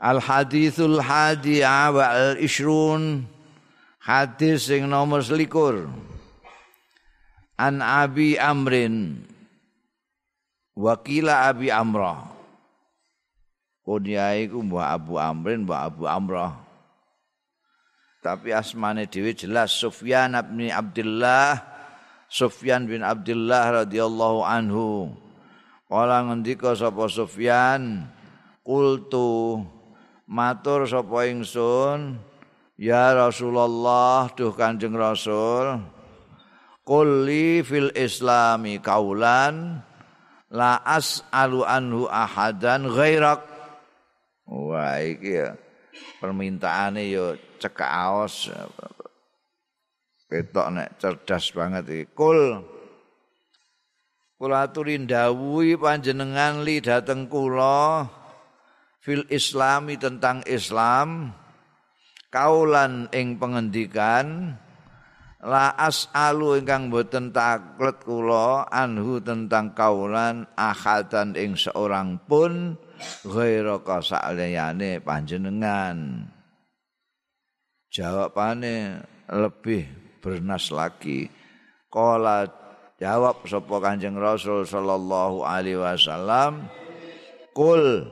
Al hadithul hadi wa al ishrun hadis sing nomor selikur. An abi amrin. Wakila abi amrah. Kunyai ku mbah abu amrin mbah abu amrah. Tapi asmane dhewe jelas Sufyan bin Abdullah Sufyan bin Abdullah radhiyallahu anhu. Kala ngendika sapa Sufyan qultu matur sapa ingsun? Ya Rasulullah duh Kanjeng Rasul. Kulli fil islami kaulan la as'alu anhu ahadan ghairak. Wah iki ya permintaane yo cekak aos. Ketok nek cerdas banget iki. Kul kula aturi ndawuhi panjenengan li dateng kula fil islami tentang Islam kaulan ing pengendikan la as'alu ingkang boten taklet kula anhu tentang kaulan ahadan ing seorang pun ghaira kasaliyane panjenengan. Jawabane lebih bernas lagi. Kala jawab sapa kanjeng rasul sallallahu alaihi wasallam kul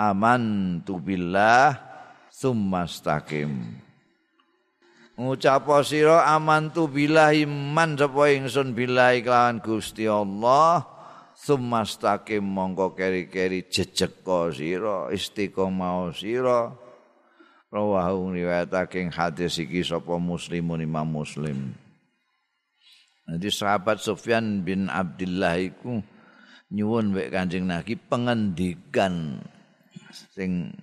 aman tu billah summastaqim. Ngucap sira aman tu billah iman sapa ingsun billahi kelawan Gusti Allah summastaqim mongko keri-keri jejeka sira istiqomah sira. Rawahu riwayatake hadis iki sapa muslimun imam muslim. Nanti sahabat Sufyan bin Abdullah iku nyuwun wek Kanjeng Nabi pengendikan sing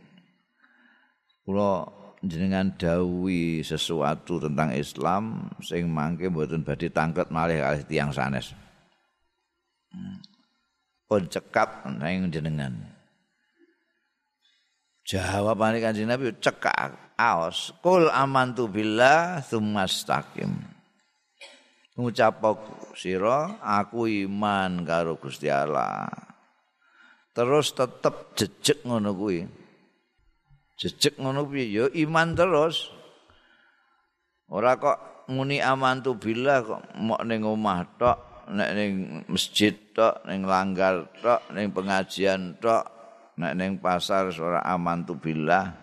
kula jenengan dawuhi sesuatu tentang Islam sing mangke mboten badhe tangket malih kalih tiyang sanes. Hmm. Pun cekap nang jenengan. Jawabane Kanjeng Nabi cekak aos kul amantu billah tsumastaqim. Ngucap sira aku iman karo Gusti Allah. Terus tetep jejeg ngono kuwi. Jejeg ngono kuwi ya iman terus. Ora kok muni amantu billah kok mok ning omah tok, nek ning masjid tok, ning langgar tok, ning pengajian tok, nek ning pasar ora amantu billah.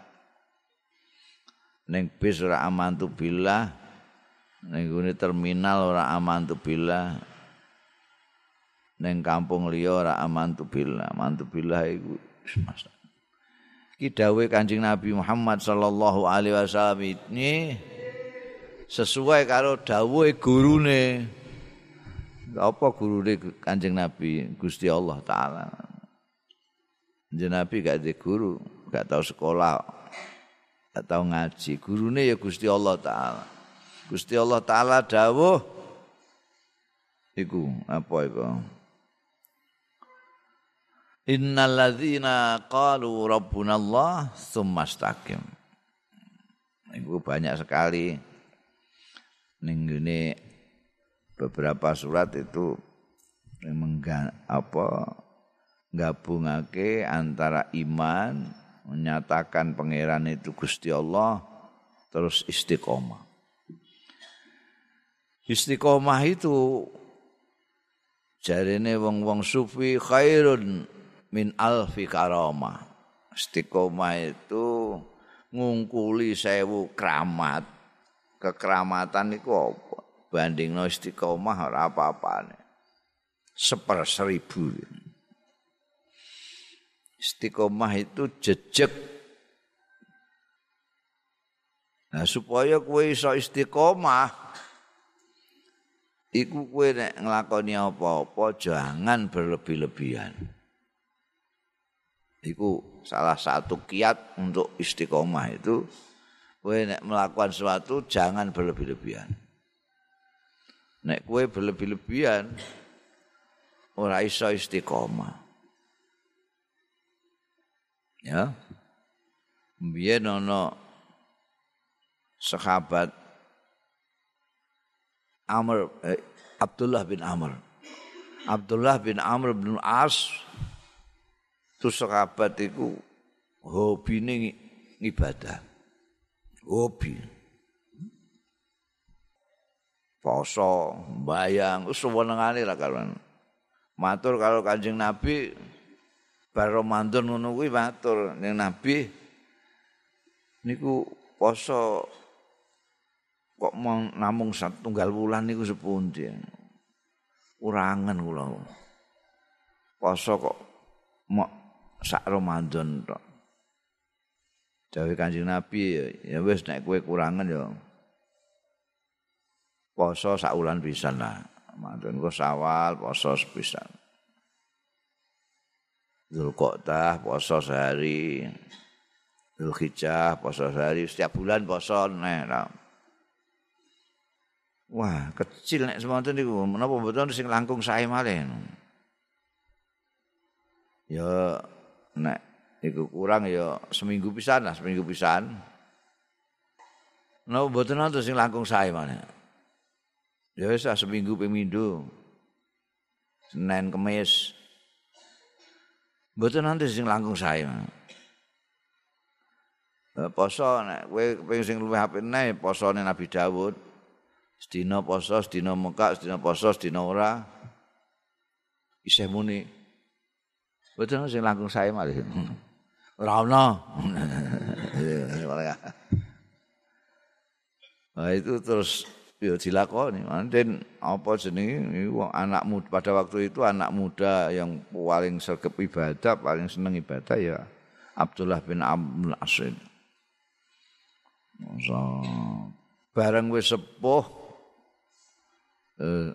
Ning bis ora amantu billah. Ning terminal ora amantu billah. Ning kampung liya ora amantu billah. Amantu billah iku dawuh Kanjeng Nabi Muhammad sallallahu alaihi wasallam ini sesuai karo dawuhe gurune. Apa gurune Kanjeng Nabi? Gusti Allah taala. Kanjeng Nabi gak ada guru gak tahu sekolah gak tahu ngaji. Gurune ya Gusti Allah taala. Gusti Allah taala dawuh iku apa iku Innalladzina qalu rabbunallah tsumastaqim. Iku banyak sekali ning beberapa surat itu mengga, apa gabungake antara iman menyatakan pangeran itu Gusti Allah terus istiqomah. Istiqomah itu jarene wong-wong sufi khairun min alfi karomah. Istiqomah itu ngungkuli sewu keramat. Kekeramatan itu apa? Banding no istiqomah ora apa-apa. Seper seribu. Istiqomah itu jejek. Nah supaya kue iso istiqomah, iku kue nek ngelakoni apa-apa jangan berlebih-lebihan. Iku salah satu kiat untuk istiqomah itu kue nek melakukan sesuatu jangan berlebih-lebihan. Nek kue berlebih-lebihan ora iso istiqomah. Ya. Biyen ana sahabat Amr eh, Abdullah bin Amr. Abdullah bin Amr bin As itu sahabat itu hobi ini ibadah. Hobi. Poso, bayang, sewenengane ra karuan. Matur kalau Kanjeng Nabi bar Ramadan ngono kuwi matur ning Nabi niku poso kok namung satunggal wulan niku sepundi. Urangan kula. Poso kok mok sak Ramadan tok. Dewe Kanjeng Nabi ya wis nek kowe kurangan ya poso sak wulan pisan lah. Mantun kok sawal poso sepisan. Zulqa'dah poso sehari. Zulhijjah poso sehari, setiap bulan poso nek. Wah, kecil nek semonten niku menapa mboten sing langkung sae malih. Ya nek iku kurang ya seminggu pisan lah, seminggu pisan. Napa mboten nonton sing langkung sae malih. Ya wis seminggu pemindo. Senin Kamis. Mboten nanti sing langkung sae. Poso nek kowe pengen sing luwih apik posone Nabi Dawud. Sedina poso, sedina mekak, sedina poso, sedina ora. Isih muni. Mboten sing langkung sae malih. Ora ono. Nah itu terus ya dilakoni manten apa jenenge anak muda pada waktu itu anak muda yang paling sergap ibadah paling seneng ibadah ya Abdullah bin Abdul Asid so, bareng wis sepuh eh,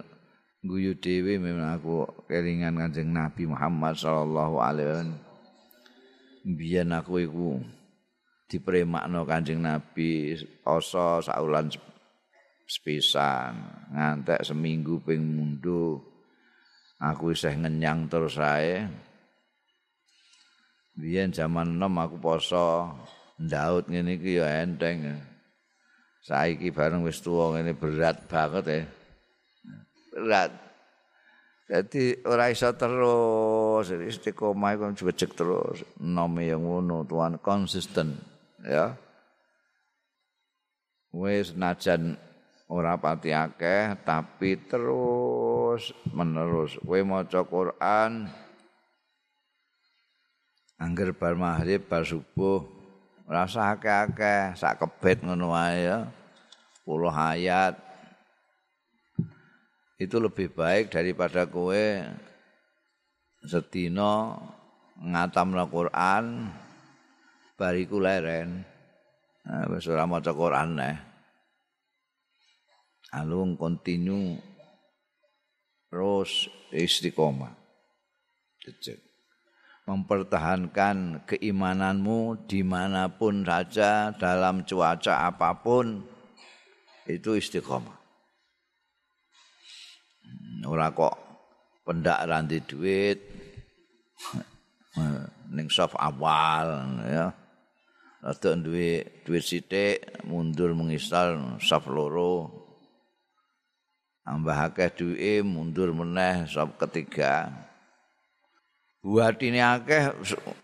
guyu dhewe memang aku kelingan Kanjeng Nabi Muhammad sallallahu alaihi wasallam. Biyen aku iku dipremakno Kanjeng Nabi poso saulan sepisan ngantek seminggu ping mundu aku isih ngenyang terus ae. Biyen jaman enom aku poso ndaut ngene iki ya enteng. Saiki bareng wis tuwa ngene berat banget ya berat jadi ora iso terus istiqomah iku cek terus. Nome yang ngono tuan konsisten ya. Wis najan ora pati akeh tapi terus menerus. Kowe maca Quran angger bar maghrib bar subuh rasa akeh-akeh sak kebet ngono wae ya. Puluh ayat itu lebih baik daripada kowe sedina ngatamna Quran bariku leren. Nah, wis ora Quran neh. Alung kontinu terus istiqomah. Cecek. mempertahankan keimananmu di mana pun saja dalam cuaca apa pun itu istiqomah ora kok pendak ranti duit ning soft awal ya. Rada duwe duit sithik mundur mengistal soft loro. Tambah akeh duwe mundur meneh sop ketiga. Buatine akeh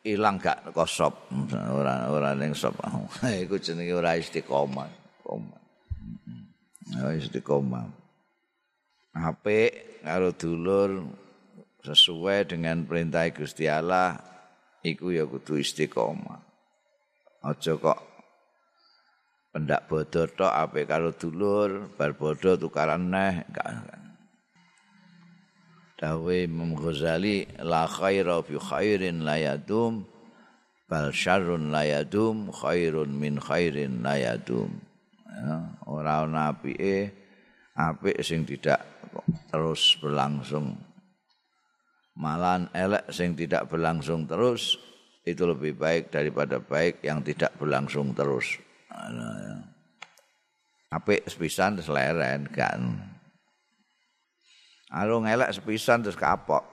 ilang gak kosop ora ora ning sop iku jenenge ora istiqomah. Istiqomah apik karo dulur sesuai dengan perintah Gusti Allah iku ya kudu istiqomah. Aja kok pendak bodoh tok ape karo dulur bar bodoh tukaran neh Dawe Imam Ghazali la khaira fi khairin la yadum bal syarrun la yadum khairun min khairin la yadum. Ya, ora ana apike apik sing tidak terus berlangsung malan elek sing tidak berlangsung terus itu lebih baik daripada baik yang tidak berlangsung terus apik sepisan terus leren kan. Alo ngelak sepisan terus kapok.